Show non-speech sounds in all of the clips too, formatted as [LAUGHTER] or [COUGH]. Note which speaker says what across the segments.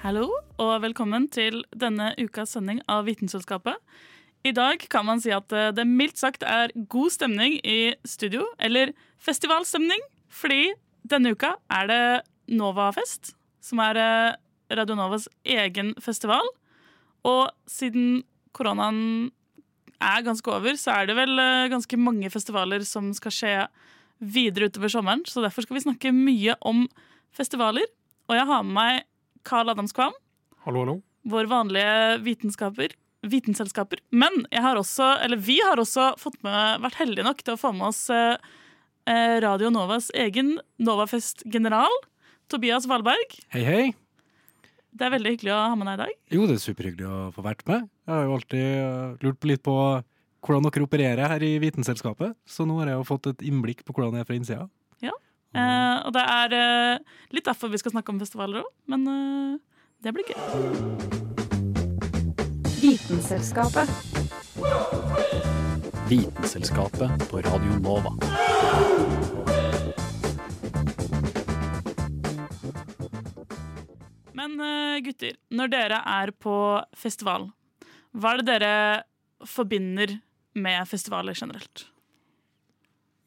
Speaker 1: Hallo, og velkommen til denne ukas sending av Vitenselskapet. I dag kan man si at eh, det mildt sagt er god stemning i studio, eller festivalstemning, fordi denne uka er det Novafest, som er eh, Radio Novas egen festival. Og siden koronaen er ganske over, så er det vel eh, ganske mange festivaler som skal skje videre utover sommeren, så derfor skal vi snakke mye om festivaler. Og jeg har med meg Carl Adams Kvam,
Speaker 2: Hallo, hallo.
Speaker 1: vår vanlige vitenskaper, vitenselskaper. Men jeg har også, eller vi har også fått med, vært heldige nok til å få med oss eh, eh, Radio Novas egen Novafest-general, Tobias Valberg.
Speaker 2: Hei, hei.
Speaker 1: Det er veldig hyggelig å ha med deg i dag.
Speaker 2: Jo, det er superhyggelig å få vært med. Jeg har jo alltid eh, lurt litt på hvordan dere opererer her i Vitenselskapet, så nå har jeg jo fått et innblikk på hvordan det er fra innsida.
Speaker 1: Eh, og det er uh, litt derfor vi skal snakke om festivaler òg, men uh, det blir gøy.
Speaker 3: Vitenselskapet.
Speaker 4: Vitenselskapet på Radio Nova.
Speaker 1: Men gutter, når dere er på festival, hva er det dere forbinder med festivaler generelt?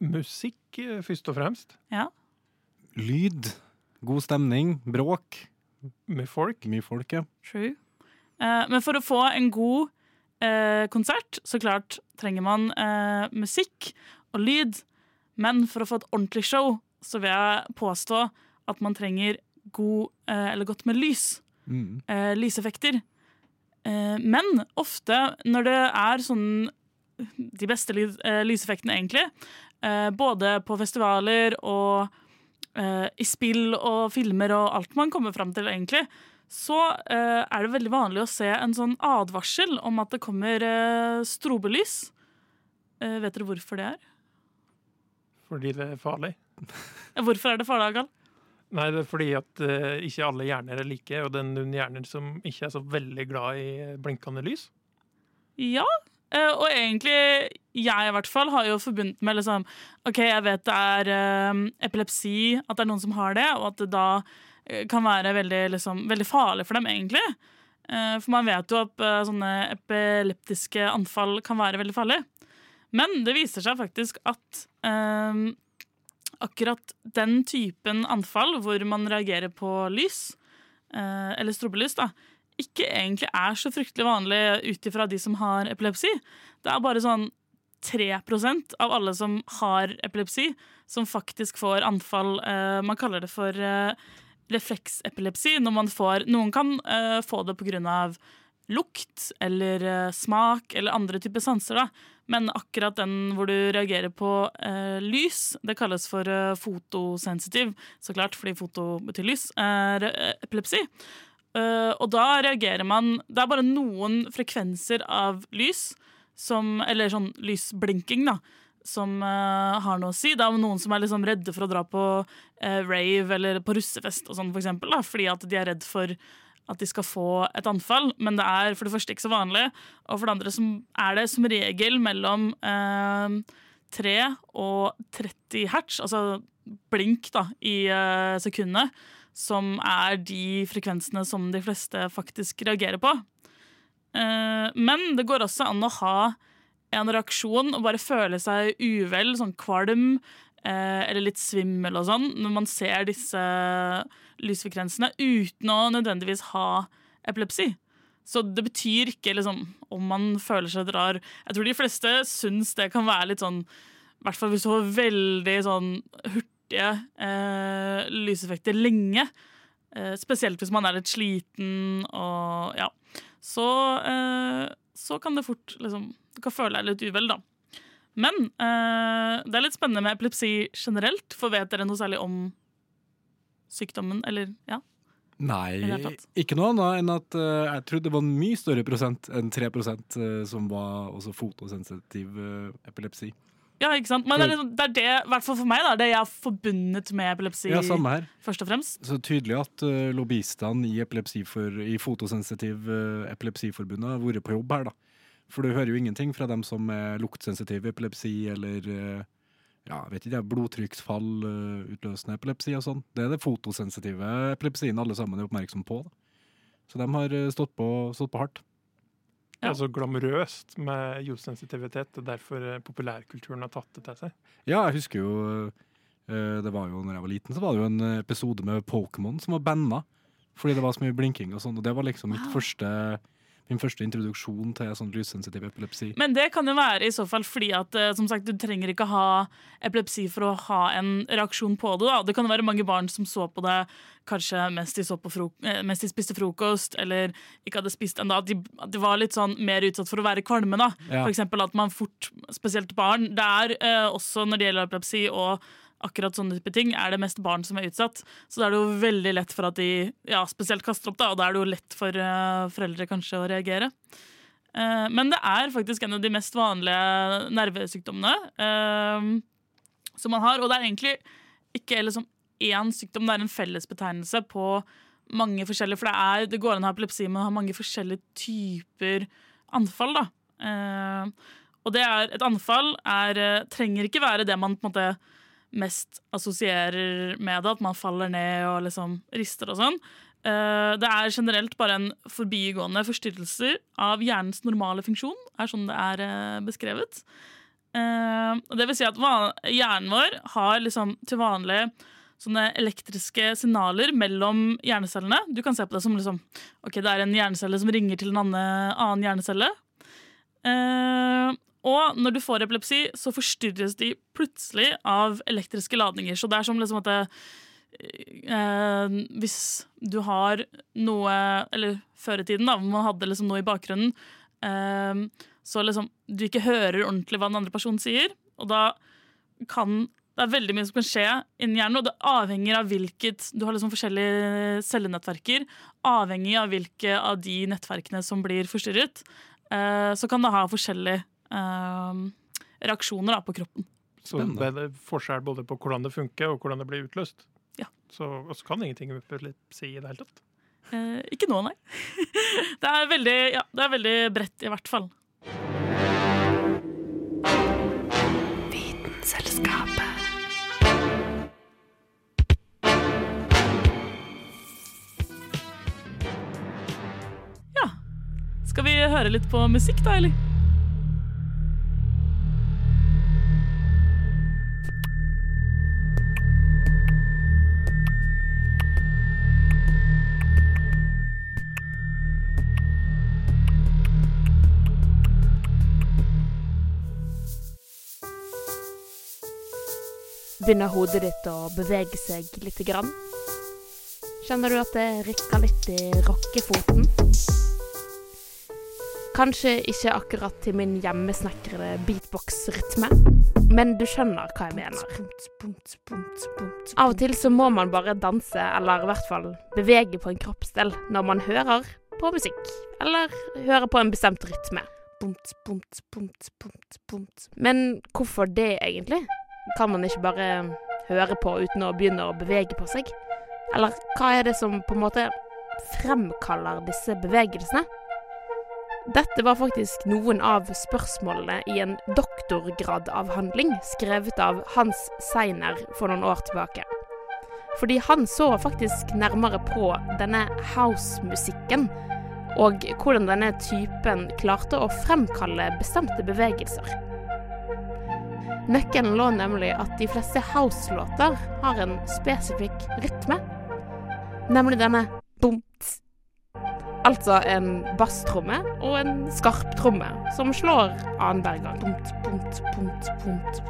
Speaker 5: Musikk, eh, først og fremst.
Speaker 1: Ja?
Speaker 2: Lyd, god stemning, bråk.
Speaker 5: Med folk.
Speaker 2: Mye folk, ja.
Speaker 1: True. Uh, men for å få en god uh, konsert, så klart trenger man uh, musikk og lyd. Men for å få et ordentlig show, så vil jeg påstå at man trenger god, eh, eller godt med lys.
Speaker 2: Mm.
Speaker 1: eh, lyseffekter. Eh, men ofte når det er sånn De beste lyseffektene, egentlig, både på festivaler og eh, i spill og filmer og alt man kommer fram til, egentlig, så eh, er det veldig vanlig å se en sånn advarsel om at det kommer eh, strobelys. Eh, vet dere hvorfor det er?
Speaker 5: Fordi det er farlig.
Speaker 1: Hvorfor er det farlig, Agal?
Speaker 5: Nei, det er fordi at uh, ikke alle hjerner er like, og det er noen hjerner som ikke er så veldig glad i eh, blinkende lys.
Speaker 1: Ja, eh, og egentlig jeg i hvert fall har jo forbundet med liksom OK, jeg vet det er eh, epilepsi, at det er noen som har det, og at det da eh, kan være veldig, liksom, veldig farlig for dem, egentlig. Eh, for man vet jo at eh, sånne epileptiske anfall kan være veldig farlig. Men det viser seg faktisk at eh, akkurat den typen anfall hvor man reagerer på lys, uh, eller strobelys, da, ikke egentlig er så fryktelig vanlig ut ifra de som har epilepsi. Det er bare sånn 3% av alle som har epilepsi, som faktisk får anfall. Eh, man kaller det for eh, refleksepilepsi. Når man får, noen kan eh, få det pga. lukt eller smak eller andre typer sanser. Da. Men akkurat den hvor du reagerer på lys, det kalles for fotosensitiv, så klart, fordi foto betyr lys, er epilepsi. Eh, og da reagerer man Det er bare noen frekvenser av lys som Eller sånn lysblinking, da. Som uh, har noe å si. Det er noen som er liksom redde for å dra på uh, rave eller på russefest og sånn, for eksempel, da, fordi at de er redd for at de skal få et anfall. Men det er for det første ikke så vanlig, og for det andre er det som regel mellom eh, 3 og 30 hertz, altså blink da, i sekundene, som er de frekvensene som de fleste faktisk reagerer på. Eh, men det går også an å ha en reaksjon og bare føle seg uvel, sånn kvalm eh, eller litt svimmel og sånn, når man ser disse lysfrekvensene uten å nødvendigvis ha epilepsi. Så det betyr ikke liksom, om man føler seg rar. Jeg tror de fleste syns det kan være litt sånn I hvert fall hvis du har veldig sånn hurtige eh, lyseffekter lenge. Eh, spesielt hvis man er litt sliten og ja. Så, eh, så kan det fort liksom Du kan føle deg litt uvel, da. Men eh, det er litt spennende med epilepsi generelt, for vet dere noe særlig om sykdommen, eller ja.
Speaker 2: Nei, ikke noe annet enn at uh, jeg trodde det var en mye større prosent enn 3 uh, som var også fotosensitiv uh, epilepsi.
Speaker 1: Ja, ikke sant? Men det er, liksom, det, er det, i hvert fall for meg, da, det jeg har forbundet med epilepsi,
Speaker 2: Ja, samme her.
Speaker 1: først og fremst.
Speaker 2: Så tydelig at uh, lobbyistene i, i Fotosensitiv uh, Epilepsiforbundet har vært på jobb her, da. For du hører jo ingenting fra dem som er luktsensitiv epilepsi eller uh, ja, vet ikke, blodtrykksfall, uh, utløsende epilepsi og sånn. Det er det fotosensitive epilepsien alle sammen er oppmerksom på. Da. Så de har stått, på, stått på hardt.
Speaker 5: Det Altså glamorøst med jordsensitivitet. Det er derfor eh, populærkulturen har tatt det til seg.
Speaker 2: Ja, jeg husker jo uh, Det var jo når jeg var liten, så var det jo en episode med Pokémon som var banna. Fordi det var så mye blinking og sånn. Og det var liksom mitt
Speaker 1: Wow.
Speaker 2: første, min første introduksjon til sånn lyssensitiv epilepsi.
Speaker 1: Men det kan jo være i så fall fordi at eh, som sagt, du trenger ikke ha epilepsi for å ha en reaksjon på det. Da. Det kan jo være mange barn som så på det kanskje mens de, så på fro eh, de spiste frokost, eller ikke hadde spist ennå. At, at de var litt sånn mer utsatt for å være kvalme. Da.
Speaker 2: Ja.
Speaker 1: For eksempel at man fort, spesielt barn, det er eh, også når det gjelder epilepsi og akkurat sånne type ting, er det mest barn som er utsatt. Så da er det jo veldig lett for at de ja, spesielt kaster opp, da, og da er det jo lett for uh, foreldre kanskje å reagere. Uh, men det er faktisk en av de mest vanlige nervesykdommene uh, som man har. Og det er egentlig ikke liksom én sykdom, det er en fellesbetegnelse på mange forskjellige For det, er, det går an å ha epilepsi, men har ha mange forskjellige typer anfall. da. Og det er, et anfall er, trenger ikke være det man på en måte mest assosierer med det, at man faller ned og liksom rister og sånn. Eh, Det er generelt bare en forbigående forstyrrelse av hjernens normale funksjon, er sånn det er eh, beskrevet. Eh, Det vil si at hjernen vår har liksom til vanlig sånne elektriske signaler mellom hjernecellene. Du kan se på det som liksom, ok, det er en hjernecelle som ringer til en annen, annen hjernecelle. Og når du får epilepsi, så forstyrres de plutselig av elektriske ladninger. Så det er som liksom at det, eh, hvis du har noe Eller før i tiden, da, hvor man hadde liksom noe i bakgrunnen, eh, så liksom du ikke hører ordentlig hva den andre personen sier, og da kan det er veldig mye som kan skje inni hjernen, og det avhenger av hvilket Du har liksom forskjellige cellenettverker. Avhengig av hvilke av de nettverkene som blir forstyrret, eh, så kan det ha forskjellige eh, reaksjoner da, på kroppen.
Speaker 5: Så det er forskjell både på hvordan det funker og hvordan det blir utløst.
Speaker 1: Ja.
Speaker 5: Så, og så kan ingenting si i det hele tatt.
Speaker 1: Eh, ikke nå, nei. [LAUGHS] det, er veldig, ja, det er veldig bredt, i hvert fall. Ja. Skal vi høre litt på musikk, da, eller?
Speaker 6: Begynner hodet ditt å bevege seg lite grann? Kjenner du at det rikker litt i rockefoten? Kanskje ikke akkurat til min hjemmesnekrede beatbox-rytme, men du skjønner hva jeg mener. Av og til så må man bare danse, eller i hvert fall bevege på en kroppsdel når man hører på musikk, eller hører på en bestemt rytme. Men hvorfor det egentlig? Kan man ikke bare høre på uten å begynne å bevege på seg? Eller hva er det som på en måte fremkaller disse bevegelsene? Dette var faktisk noen av spørsmålene i en doktorgradavhandling skrevet av Hans Seiner for noen år tilbake. Fordi han så faktisk nærmere på denne house-musikken, og hvordan denne typen klarte å fremkalle bestemte bevegelser. Nøkkelen lå nemlig at de fleste house-låter har en spesifikk rytme. Nemlig denne bomt. Altså en basstromme og en skarp tromme som slår annenhver gang. Bomt, bomt, bomt, bomt.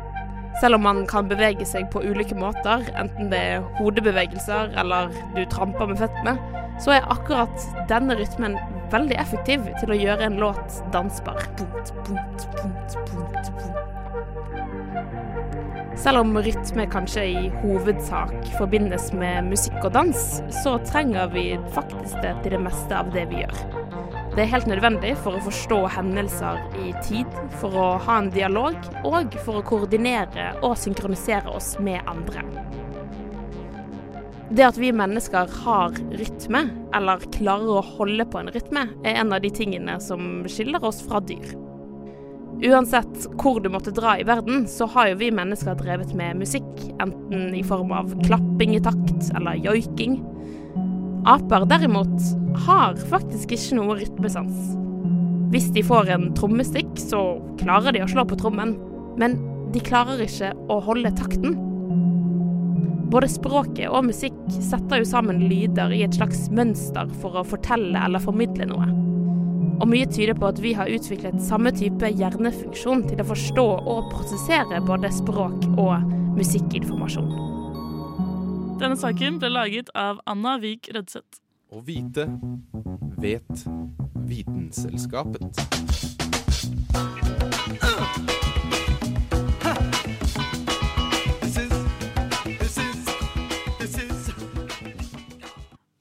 Speaker 6: Selv om man kan bevege seg på ulike måter, enten det er hodebevegelser eller du tramper med føttene, så er akkurat denne rytmen veldig effektiv til å gjøre en låt dansbar. Bomt, bomt, bomt, bomt, bomt. Selv om rytme kanskje i hovedsak forbindes med musikk og dans, så trenger vi faktisk det til det meste av det vi gjør. Det er helt nødvendig for å forstå hendelser i tid, for å ha en dialog og for å koordinere og synkronisere oss med andre. Det at vi mennesker har rytme, eller klarer å holde på en rytme, er en av de tingene som skiller oss fra dyr. Uansett hvor du måtte dra i verden, så har jo vi mennesker drevet med musikk, enten i form av klapping i takt eller joiking. Aper derimot har faktisk ikke noe rytmesans. Hvis de får en trommestikk, så klarer de å slå på trommen, men de klarer ikke å holde takten. Både språket og musikk setter jo sammen lyder i et slags mønster for å fortelle eller formidle noe. Og mye tyder på at vi har utviklet samme type hjernefunksjon til å forstå og prosessere både språk og musikkinformasjon.
Speaker 1: Denne saken ble laget av Anna Vik Rødseth.
Speaker 7: Å vite vet Vitenselskapet.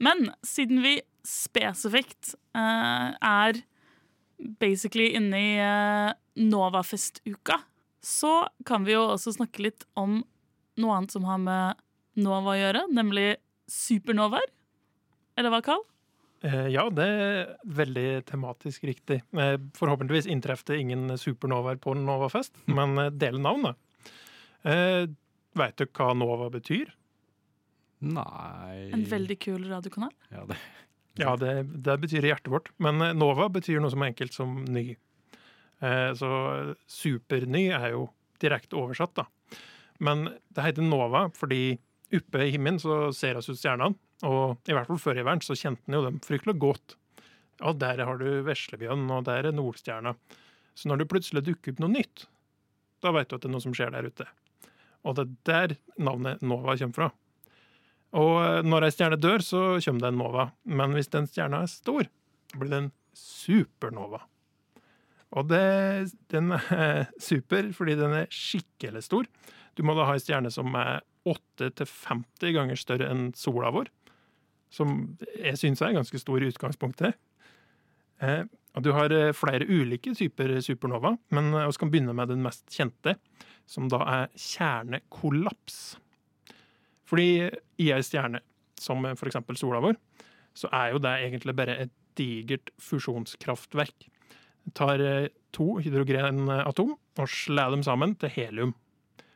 Speaker 1: Men siden vi spesifikt uh, er basically inne i uh, Novafest-uka, så kan vi jo også snakke litt om noe annet som har med Nova å gjøre, nemlig supernovaer. Eller hva, Carl?
Speaker 5: Eh, Ja, det er veldig tematisk riktig. Forhåpentligvis inntreffer det ingen supernovaer på Novafest, men eh, del navnet. Eh, Veit du hva Nova betyr?
Speaker 2: Nei
Speaker 1: En veldig kul radiokanal.
Speaker 2: ja, det.
Speaker 5: Ja, det, det betyr hjertet vårt. Men eh, Nova betyr noe som er enkelt som ny. Eh, Så superny er jo direkte oversatt, da. Men det heter Nova fordi oppe i himmelen så ser vi ut stjernene. Og i hvert fall før i verden så kjente en jo dem fryktelig godt. Ja, der har du Veslebjørn, og der er Nordstjerna. Så når det plutselig dukker opp noe nytt, da vet du at det er noe som skjer der ute. Og det er der navnet Nova kommer fra. Og eh, når ei stjerne dør, så kommer det en nova. Men hvis den stjerna er stor, blir det en supernova. Og det, den er [LAUGHS] super fordi den er skikkelig stor. Du må da ha ei stjerne som er 8-50 ganger større enn sola vår. Som jeg syns er ganske stor i utgangspunktet. Eh, og du har eh, flere ulike typer supernova, men vi kan begynne med den mest kjente, som da er kjernekollaps. Fordi i ei stjerne, som eksempel sola vår, så er jo det egentlig bare et digert fusjonskraftverk. Det tar eh, to hydrogenatom og slår dem sammen til helium.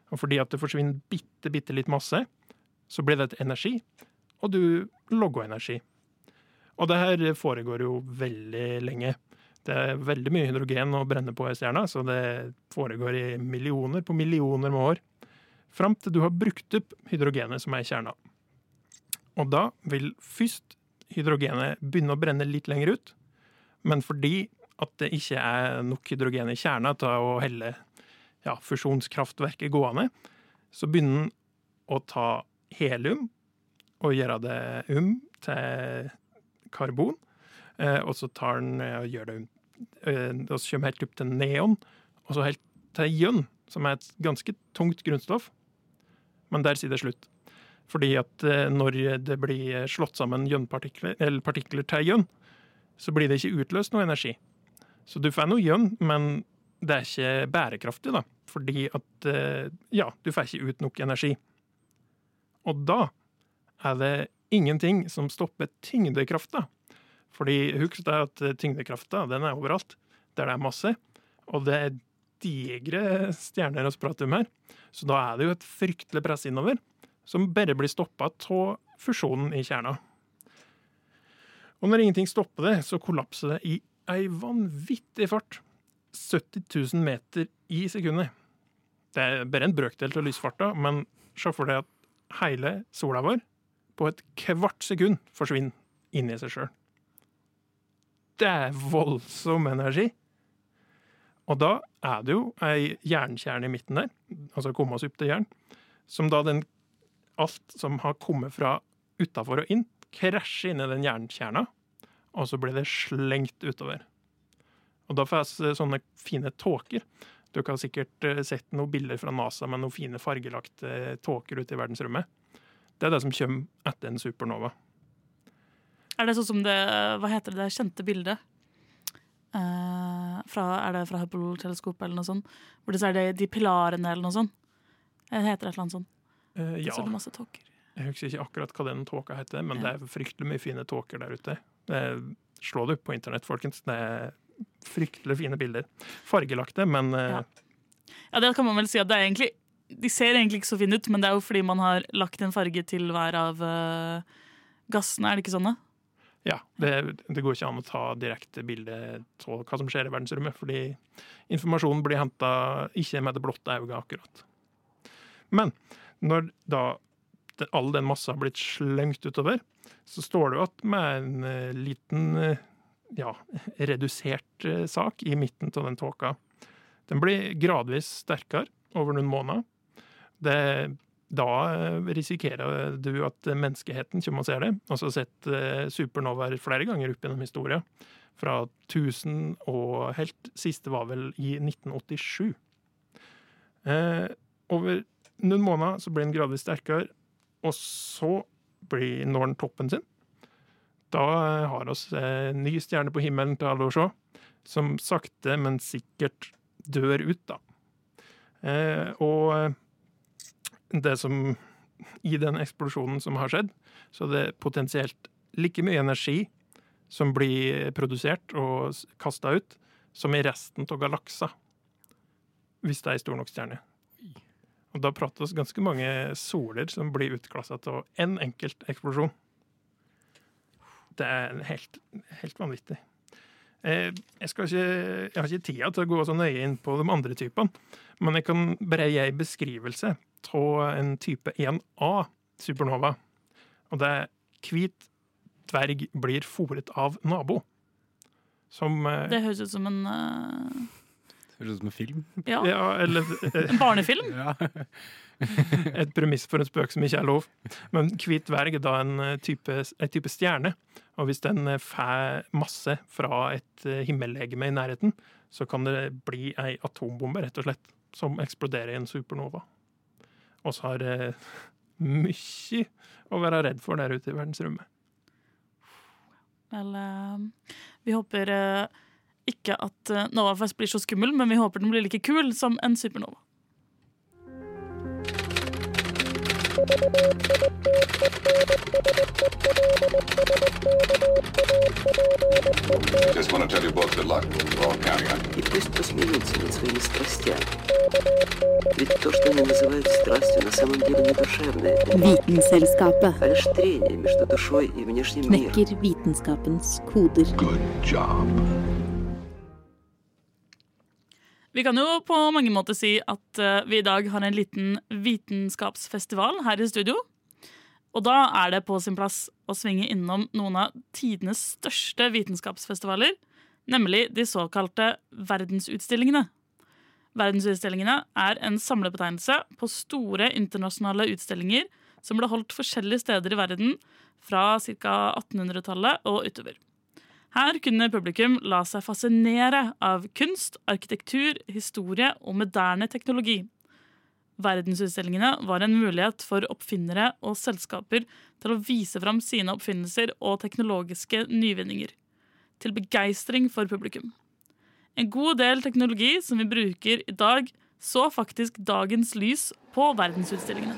Speaker 5: Og fordi at det forsvinner bitte, bitte litt masse, så blir det et energi, og du logger energi. Og det her foregår jo veldig lenge. Det er veldig mye hydrogen å brenne på i stjerna, så det foregår i millioner på millioner med år. Fram til du har brukt opp hydrogenet som er i kjerna. Og da vil først hydrogenet begynne å brenne litt lenger ut, men fordi at det ikke er nok hydrogen i kjerna til å helle ja, fusjonskraftverket gående, så begynner den å ta helium og gjøre det um til karbon. Eh, og så tar den eh, og gjør det um eh, Og så kommer helt opp til neon, og så helt til ion, som er et ganske tungt grunnstoff. Men der sier det slutt. Fordi at eh, når det blir slått sammen eller partikler til jønn, så blir det ikke utløst noe energi. Så du får noe jønn, men det er ikke bærekraftig, da. Fordi at eh, ja, du får ikke ut nok energi. Og da er det ingenting som stopper tyngdekrafta. Fordi husk det at tyngdekrafta den er overalt der det er masse. Og det er digre stjerner og spratum her. Så da er det jo et fryktelig press innover, som bare blir stoppa av fusjonen i kjerna. Og når ingenting stopper det, så kollapser det i ei vanvittig fart. 70 000 meter i sekundet. Det er bare en brøkdel av lysfarta, men se for deg at hele sola vår på et kvart sekund forsvinner inn i seg sjøl. Det er voldsom energi. Og da er det jo ei jernkjerne i midten der, altså komme opp til jern, som da den alt som har kommet fra utafor og inn, krasjer inn i den jernkjerna, og så blir det slengt utover. Og da får jeg sånne fine tåker. Du har sikkert eh, sett noen bilder fra NASA med noen fine fargelagte tåker ute i verdensrommet. Det er det som kommer etter en supernova.
Speaker 1: Er det sånn som det Hva heter det, det kjente bildet? Eh, fra, er det fra Hubble-teleskopet eller noe sånt? Hvor det er det de pilarene eller noe sånt? Det heter et eller annet sånt.
Speaker 5: Uh, ja,
Speaker 1: Så er det masse tåker.
Speaker 5: jeg husker ikke akkurat hva den tåka heter, men
Speaker 1: Ja.
Speaker 5: det er fryktelig mye fine tåker der ute. Eh, slå det opp på internett, folkens. Det er fryktelig fine bilder. Fargelagte, men eh,
Speaker 1: Ja. Ja, det kan man vel si at det er egentlig De ser egentlig ikke så fine ut, men det er jo fordi man har lagt en farge til hver av uh, gassene, er det ikke sånn? da?
Speaker 5: Ja, det, det går ikke an å ta direkte bilde av hva som skjer i verdensrommet, fordi informasjonen blir henta ikke med det blotte øyet, akkurat. Men når da all den massa har blitt slengt utover, så står det jo at med en eh, liten eh, ja, redusert eh, sak i midten av den tåka. Den blir gradvis sterkere over noen måneder. Det da eh, risikerer du at menneskeheten kommer og ser det. Og så har sett eh, supernovaer flere ganger opp gjennom historien. Fra 1000 og helt siste var vel i 1987. Eh, over noen måneder så blir den gradvis sterkere, og så blir, når den toppen sin. Da eh, har oss en ny stjerne på himmelen til alle å se, som sakte, men sikkert dør ut, da. Eh, og eh, det som I den eksplosjonen som har skjedd, så det er potensielt like mye energi som blir produsert og kasta ut, som i resten av galakser. Hvis det er ei stor nok stjerne. Og da prater vi ganske mange soler som blir utklassa av én en enkelt eksplosjon. Det er helt, helt vanvittig. Eh, Jeg, skal ikke, jeg har ikke tida til å gå så nøye inn på de andre typene, men jeg kan bare gi en beskrivelse av en type 1A supernova. Og det er hvit dverg blir fòret av nabo. Som eh,
Speaker 1: Det høres ut som en eh,
Speaker 2: Høres ut som en film.
Speaker 1: ja,
Speaker 5: Ja, eller eh,
Speaker 1: en barnefilm.
Speaker 2: Ja. [LAUGHS]
Speaker 5: et premiss for en spøk som ikke er lov. Men hvit dverg er da en eh, type, en type stjerne. Og hvis den eh, får masse fra et eh, himmellegeme i nærheten, så kan det bli ei atombombe, rett og slett, som eksploderer i en supernova. Og så har det mye å være redd for der ute i verdensrommet.
Speaker 1: Vel, eh, vi håper eh, ikke at Novafest Nova Fest blir så skummel, men vi håper den blir like kul som en supernova.
Speaker 8: Just want to tell you both good luck. We're all counting on you.
Speaker 9: И пусть посмеются над своими страстями. Ведь то, что они называют страстью, на самом деле не душевное,
Speaker 10: Vitenselskapet
Speaker 9: а лишь трение между душой и внешним миром.
Speaker 10: knekker vitenskapens koder.
Speaker 8: Good job.
Speaker 1: Vi kan jo på mange måter si at eh, vi i dag har en liten vitenskapsfestival her i studio. Og da er det på sin plass å svinge innom noen av tidenes største vitenskapsfestivaler, nemlig de såkalte verdensutstillingene. Verdensutstillingene er en samlebetegnelse på store internasjonale utstillinger som ble holdt forskjellige steder i verden fra ca. 1800-tallet og utover. Her kunne publikum la seg fascinere av kunst, arkitektur, historie og moderne teknologi. Verdensutstillingene var en mulighet for oppfinnere og selskaper til å vise fram sine oppfinnelser og teknologiske nyvinninger. Til begeistring for publikum. En god del teknologi som vi bruker i dag, så faktisk dagens lys på verdensutstillingene.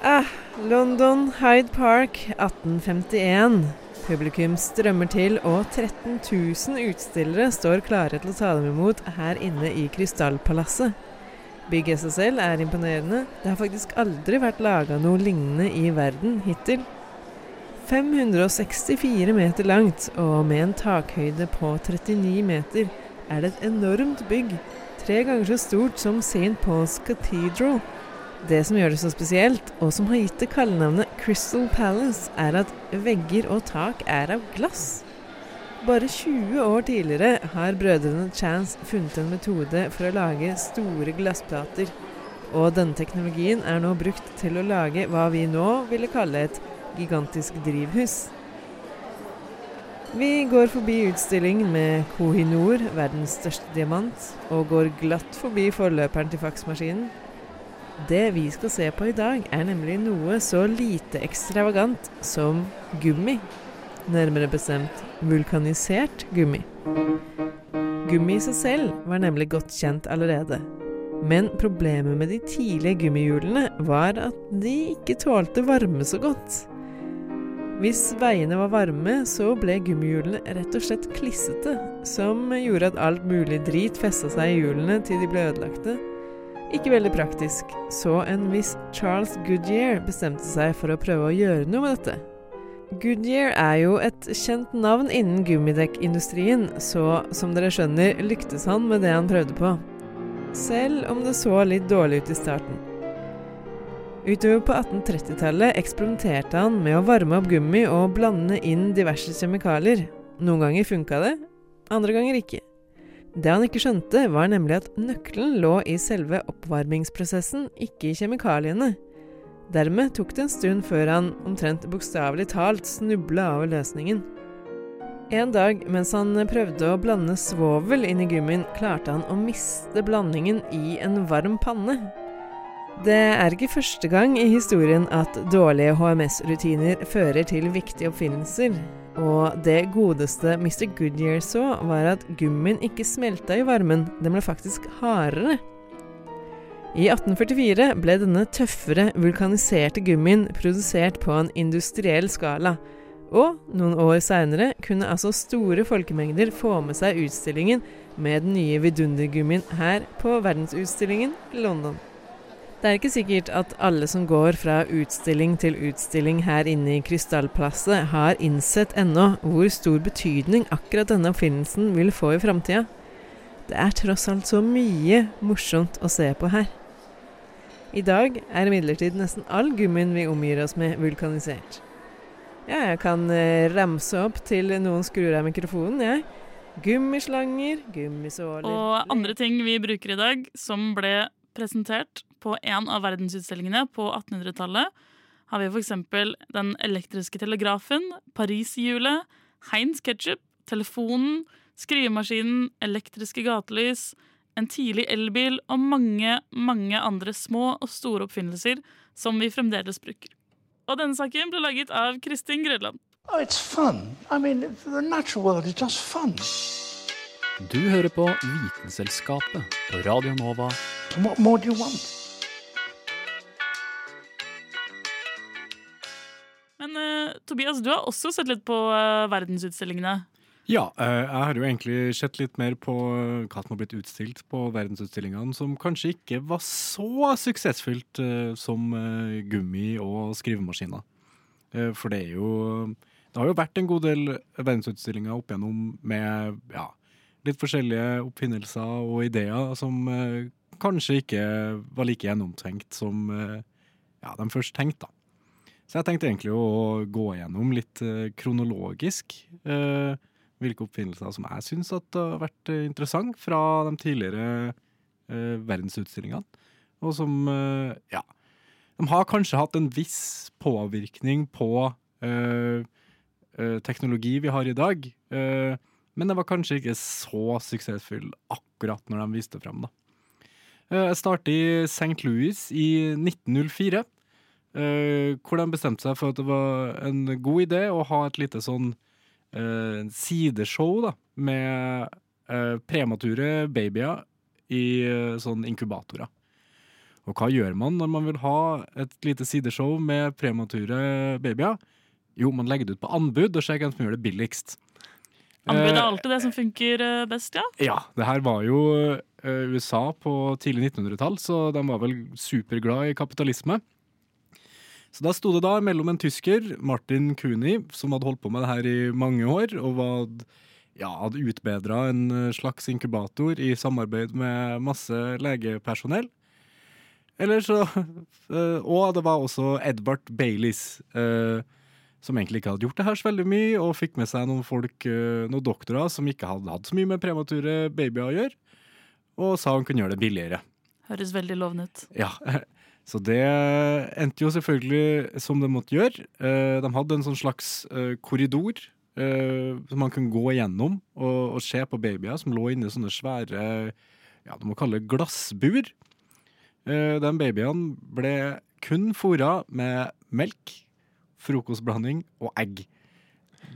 Speaker 11: Ah, London, Hyde Park, 1851. Publikum strømmer til, og 13 000 utstillere står klare til å ta dem imot her inne i Krystallpalasset. Bygget seg selv er imponerende. Det har faktisk aldri vært laga noe lignende i verden hittil. 564 meter langt, og med en takhøyde på 39 meter, er det et enormt bygg. Tre ganger så stort som St. Paul's Cathedral. Det som gjør det så spesielt, og som har gitt det kallenavnet Crystal Palace, er at vegger og tak er av glass. Bare 20 år tidligere har brødrene Chance funnet en metode for å lage store glassplater. Og denne teknologien er nå brukt til å lage hva vi nå ville kalle et gigantisk drivhus. Vi går forbi utstillingen med Kohinor, verdens største diamant, og går glatt forbi forløperen til faksmaskinen. Det vi skal se på i dag, er nemlig noe så lite ekstravagant som gummi. Nærmere bestemt vulkanisert gummi. Gummi i seg selv var nemlig godt kjent allerede. Men problemet med de tidlige gummihjulene var at de ikke tålte varme så godt. Hvis veiene var varme, så ble gummihjulene rett og slett klissete, som gjorde at alt mulig drit festa seg i hjulene til de ble ødelagte. Ikke veldig praktisk, så en viss Charles Goodyear bestemte seg for å prøve å gjøre noe med dette. Goodyear er jo et kjent navn innen gummidekkindustrien, så som dere skjønner lyktes han med det han prøvde på. Selv om det så litt dårlig ut i starten. Utover på 1830-tallet eksperimenterte han med å varme opp gummi og blande inn diverse kjemikalier. Noen ganger funka det, andre ganger ikke. Det han ikke skjønte, var nemlig at nøkkelen lå i selve oppvarmingsprosessen, ikke i kjemikaliene. Dermed tok det en stund før han omtrent bokstavelig talt snubla over løsningen. En dag mens han prøvde å blande svovel inn i gummien, klarte han å miste blandingen i en varm panne. Det er ikke første gang i historien at dårlige HMS-rutiner fører til viktige oppfinnelser. Og det godeste Mr. Goodyear så, var at gummien ikke smelta i varmen, den ble faktisk hardere. I 1844 ble denne tøffere, vulkaniserte gummien produsert på en industriell skala. Og noen år seinere kunne altså store folkemengder få med seg utstillingen med den nye vidundergummien her på verdensutstillingen i London. Det er ikke sikkert at alle som går fra utstilling til utstilling her inne i Krystallplasset, har innsett ennå hvor stor betydning akkurat denne oppfinnelsen vil få i framtida. Det er tross alt så mye morsomt å se på her. I dag er imidlertid nesten all gummien vi omgir oss med, vulkanisert. Ja, jeg kan eh, ramse opp til noen skrur av mikrofonen, jeg. Gummislanger, gummisåler
Speaker 1: Og andre ting vi bruker i dag, som ble presentert på en av verdensutstillingene på 1800-tallet, har vi f.eks. den elektriske telegrafen, Pariserhjulet, Heinz ketchup, telefonen, skrivemaskinen, elektriske gatelys, en tidlig elbil og mange, mange andre små og store oppfinnelser som vi fremdeles bruker. Og denne saken ble laget av Kristin Grødland.
Speaker 12: Oh, it's fun. I mean, the natural world is just fun.
Speaker 4: Du hører på Vitenselskapet på Radio Nova.
Speaker 12: What more do you want?
Speaker 1: Men uh, Tobias, du har også sett litt på uh, verdensutstillingene.
Speaker 2: Ja, eh, jeg har jo egentlig sett litt mer på eh, hva som har blitt utstilt på verdensutstillingene, som kanskje ikke var så suksessfylt eh, som eh, gummi og skrivemaskiner. Eh, For det er jo Det har jo vært en god del verdensutstillinger opp igjennom med ja, litt forskjellige oppfinnelser og ideer som eh, kanskje ikke var like gjennomtenkt som eh, ja, de først tenkte. da. Så jeg tenkte egentlig å gå gjennom litt eh, kronologisk eh, hvilke oppfinnelser som jeg syns har vært eh, interessant fra de tidligere eh, verdensutstillingene. Og som eh, ja. De har kanskje hatt en viss påvirkning på eh, eh, teknologi vi har i dag. eh, men det var kanskje ikke så suksessfull akkurat når de viste frem. da. Jeg startet i St. Louis i 1904. eh, hvor de bestemte seg for at det var en god idé å ha et lite sånn sideshow da, med eh, premature babyer i eh, sånn inkubatorer. Og hva gjør man når man vil ha et lite sideshow med premature babyer? Jo, man legger det ut på anbud og ser hvem som gjør det billigst.
Speaker 1: Anbud er
Speaker 2: Eh,
Speaker 1: alltid det som funker eh, best, ja.
Speaker 2: ja, det her var jo eh, USA på tidlig 1900-tall, så de var vel superglad i kapitalisme. Så da sto det da mellom en tysker, Martin Kuni, som hadde holdt på med det her i mange år, og var, ja, hadde utbedra en eh, slags inkubator i samarbeid med masse legepersonell. Eller så [LAUGHS] eh, Og det var også Edvard Baileys, eh, som egentlig ikke hadde gjort det her så veldig mye, og fikk med seg noen folk, noen doktorer som ikke hadde hatt så mye med premature babyer å gjøre, og sa han kunne gjøre det billigere.
Speaker 1: Høres veldig lovende ut.
Speaker 2: Ja, [LAUGHS] så det endte jo selvfølgelig som det måtte gjøre. Eh, De hadde en sånn slags eh, korridor eh, som man kunne gå igjennom og, og se på babyer som lå inni sånne svære ja, du må kalle glassbur. De babyene ble kun fôra med melk, frokostblanding og egg.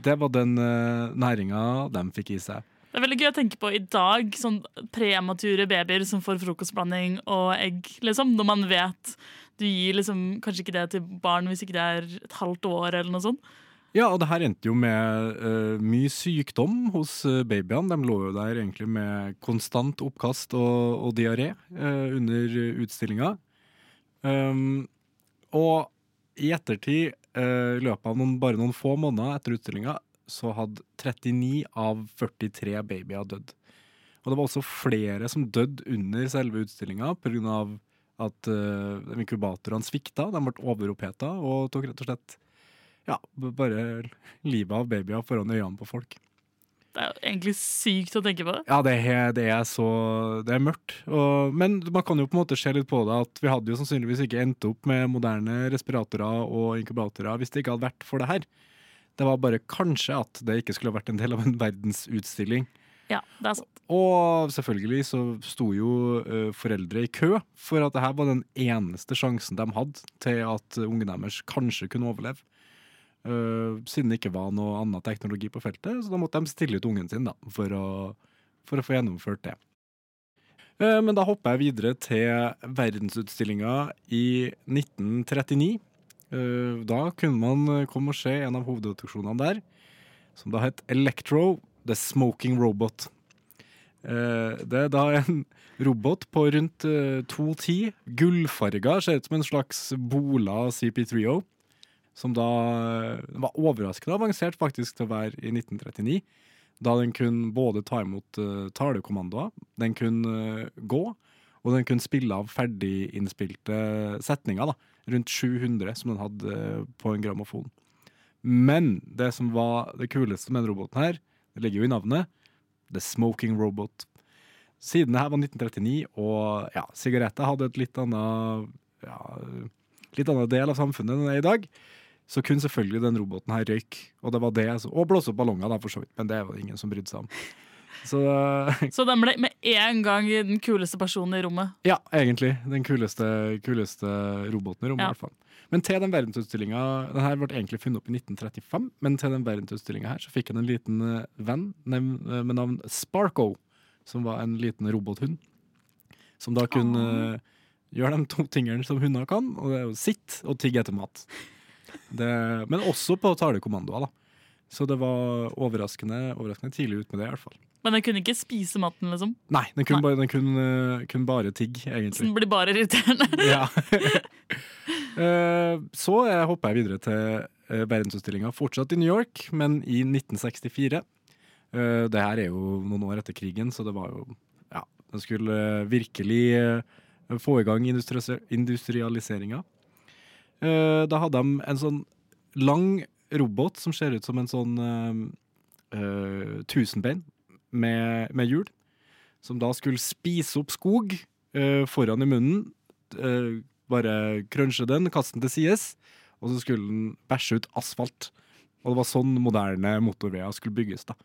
Speaker 2: Det var den næringa de fikk i seg.
Speaker 1: Det er veldig gøy å tenke på i dag, sånn premature babyer som får frokostblanding og egg, liksom, når man vet du gir liksom kanskje ikke det til barn hvis ikke det er et halvt år eller noe sånt.
Speaker 2: Ja, og det her endte jo med uh, mye sykdom hos uh, babyene. De lå jo der egentlig med konstant oppkast og, og diaré uh, under utstillinga. Um, og i ettertid, i løpet av noen, bare noen få måneder etter utstillinga, så hadde 39 av 43 babyer dødd. Og det var også flere som døde under selve utstillinga pga. at uh, inkubatorene svikta. De ble overoppheta og tok rett og slett ja, bare livet av babyer foran øynene på folk.
Speaker 1: Det er jo egentlig sykt å tenke på.
Speaker 2: Ja, det er, det er så Det er mørkt. Og, men man kan jo på en måte se litt på det at vi hadde jo sannsynligvis ikke endt opp med moderne respiratorer og inkubatorer hvis det ikke hadde vært for det her. Det var bare kanskje at det ikke skulle vært en del av en verdensutstilling.
Speaker 1: Ja, det er sant.
Speaker 2: Og selvfølgelig så sto jo uh, foreldre i kø for at det her var den eneste sjansen de hadde til at ungen deres kanskje kunne overleve. Uh, siden det ikke var noe annen teknologi på feltet, så da måtte de stille ut ungen sin da, for å, for å få gjennomført det. Men da hopper jeg videre til verdensutstillinga i 1939. Uh, da kunne man komme og se en av hovedattraksjonene der, som da het Electro The Smoking Robot. det er da en [LAUGHS] robot på rundt 2,10, gullfarga, ser ut som en slags Bola CP3O som da var overraskende avansert faktisk til å være i 1939. Da den kunne både ta imot talekommandoer, den kunne gå, og den kunne spille av ferdiginnspilte setninger. da, Rundt 700 som den hadde uh, på en grammofon. Men det som var det kuleste med den roboten her, det ligger jo i navnet, The Smoking Robot. Siden det her var 1939, og ja, sigaretter hadde et litt annet ja, litt annen del av samfunnet enn det er i dag, så kunne selvfølgelig den roboten her røyke. Og det var det, og blåse opp ballonger, da, for så vidt. Men det var det ingen som brydde seg om. Så,
Speaker 1: så den ble med en gang den kuleste personen i rommet?
Speaker 2: Ja, egentlig. Den kuleste, kuleste roboten i rommet, i
Speaker 1: Ja.
Speaker 2: hvert fall. Men til den verdensutstillinga Den her ble egentlig funnet opp i 1935, men til den verdensutstillinga her så fikk han en liten eh, venn eh, med navn Sparko, som var en liten robothund. Som da kunne oh. gjøre de to tingene som hunder kan, og det er å sitte og tigge etter mat. Det, men også på talekommandoer, da. Så det var overraskende, overraskende tidlig ut med det, i hvert fall.
Speaker 1: Men den kunne ikke spise matten, liksom?
Speaker 2: Nei, den kunne, Bare, den kunne, eh, kunne bare tigge,
Speaker 1: Så den blir bare irriterende. [LAUGHS]
Speaker 2: Ja. Eh, så jeg hopper jeg videre til verdensutstillinga, fortsatt i New York, men i 1964. Eh, det her er jo noen år etter krigen, så det var jo Ja, den skulle eh, virkelig eh, få i gang industri industrialiseringa. Eh, da hadde de en sånn lang robot som ser ut som en sånn eh, eh, tusenbein med, med hjul, som da skulle spise opp skog eh, foran i munnen. eh, bare crunche den, kaste den til sides, og så skulle den bæsje ut asfalt. Og det var sånn moderne motorveier skulle bygges. da.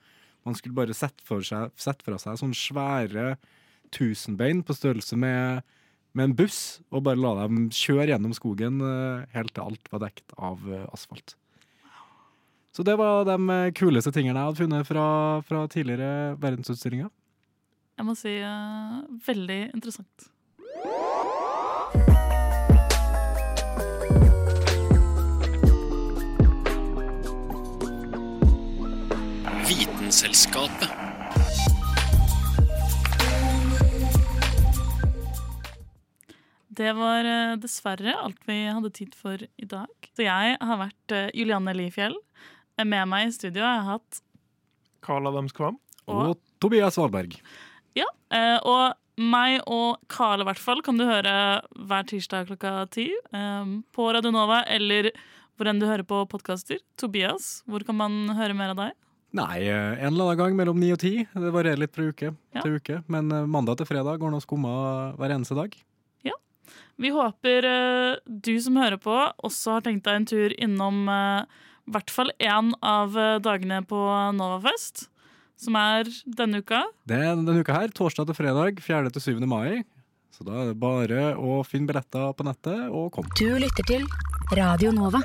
Speaker 2: Man skulle bare sette, seg, sette fra seg sånne svære tusenbein på størrelse med, med en buss, og bare la dem kjøre gjennom skogen eh, helt til alt var dekket av eh, asfalt. Så det var de eh, kuleste tingene jeg hadde funnet fra, fra tidligere verdensutstillinger.
Speaker 1: Jeg må si uh, veldig interessant.
Speaker 4: Vitenselskapet.
Speaker 1: Det var eh, dessverre alt vi hadde tid for i dag. Så jeg har vært Julianne Lifjell. Med meg i studio har jeg hatt
Speaker 5: Karl Adams Kvam.
Speaker 2: Og Tobias Valberg.
Speaker 1: Ja, eh, og meg og Karl i hvert fall kan du høre hver tirsdag klokka ti eh, på Radio Nova eller hvor enn du hører på podkaster. Tobias, hvor kan man høre mer av deg?
Speaker 2: Nei, eh, en eller annen gang mellom ni og ti. Det varierer litt fra uke
Speaker 1: Ja.
Speaker 2: til uke. Men mandag til fredag går nå skumma hver eneste dag. Ja.
Speaker 1: Vi håper du som hører på, også har tenkt deg en tur innom i hvert fall én av eh, dagene på Novafest, som er denne uka.
Speaker 2: Det er denne uka her, torsdag til fredag, 4. til 7. mai. Så da er det bare å finne billetter på nettet og komme.
Speaker 13: Du lytter til Radio Nova.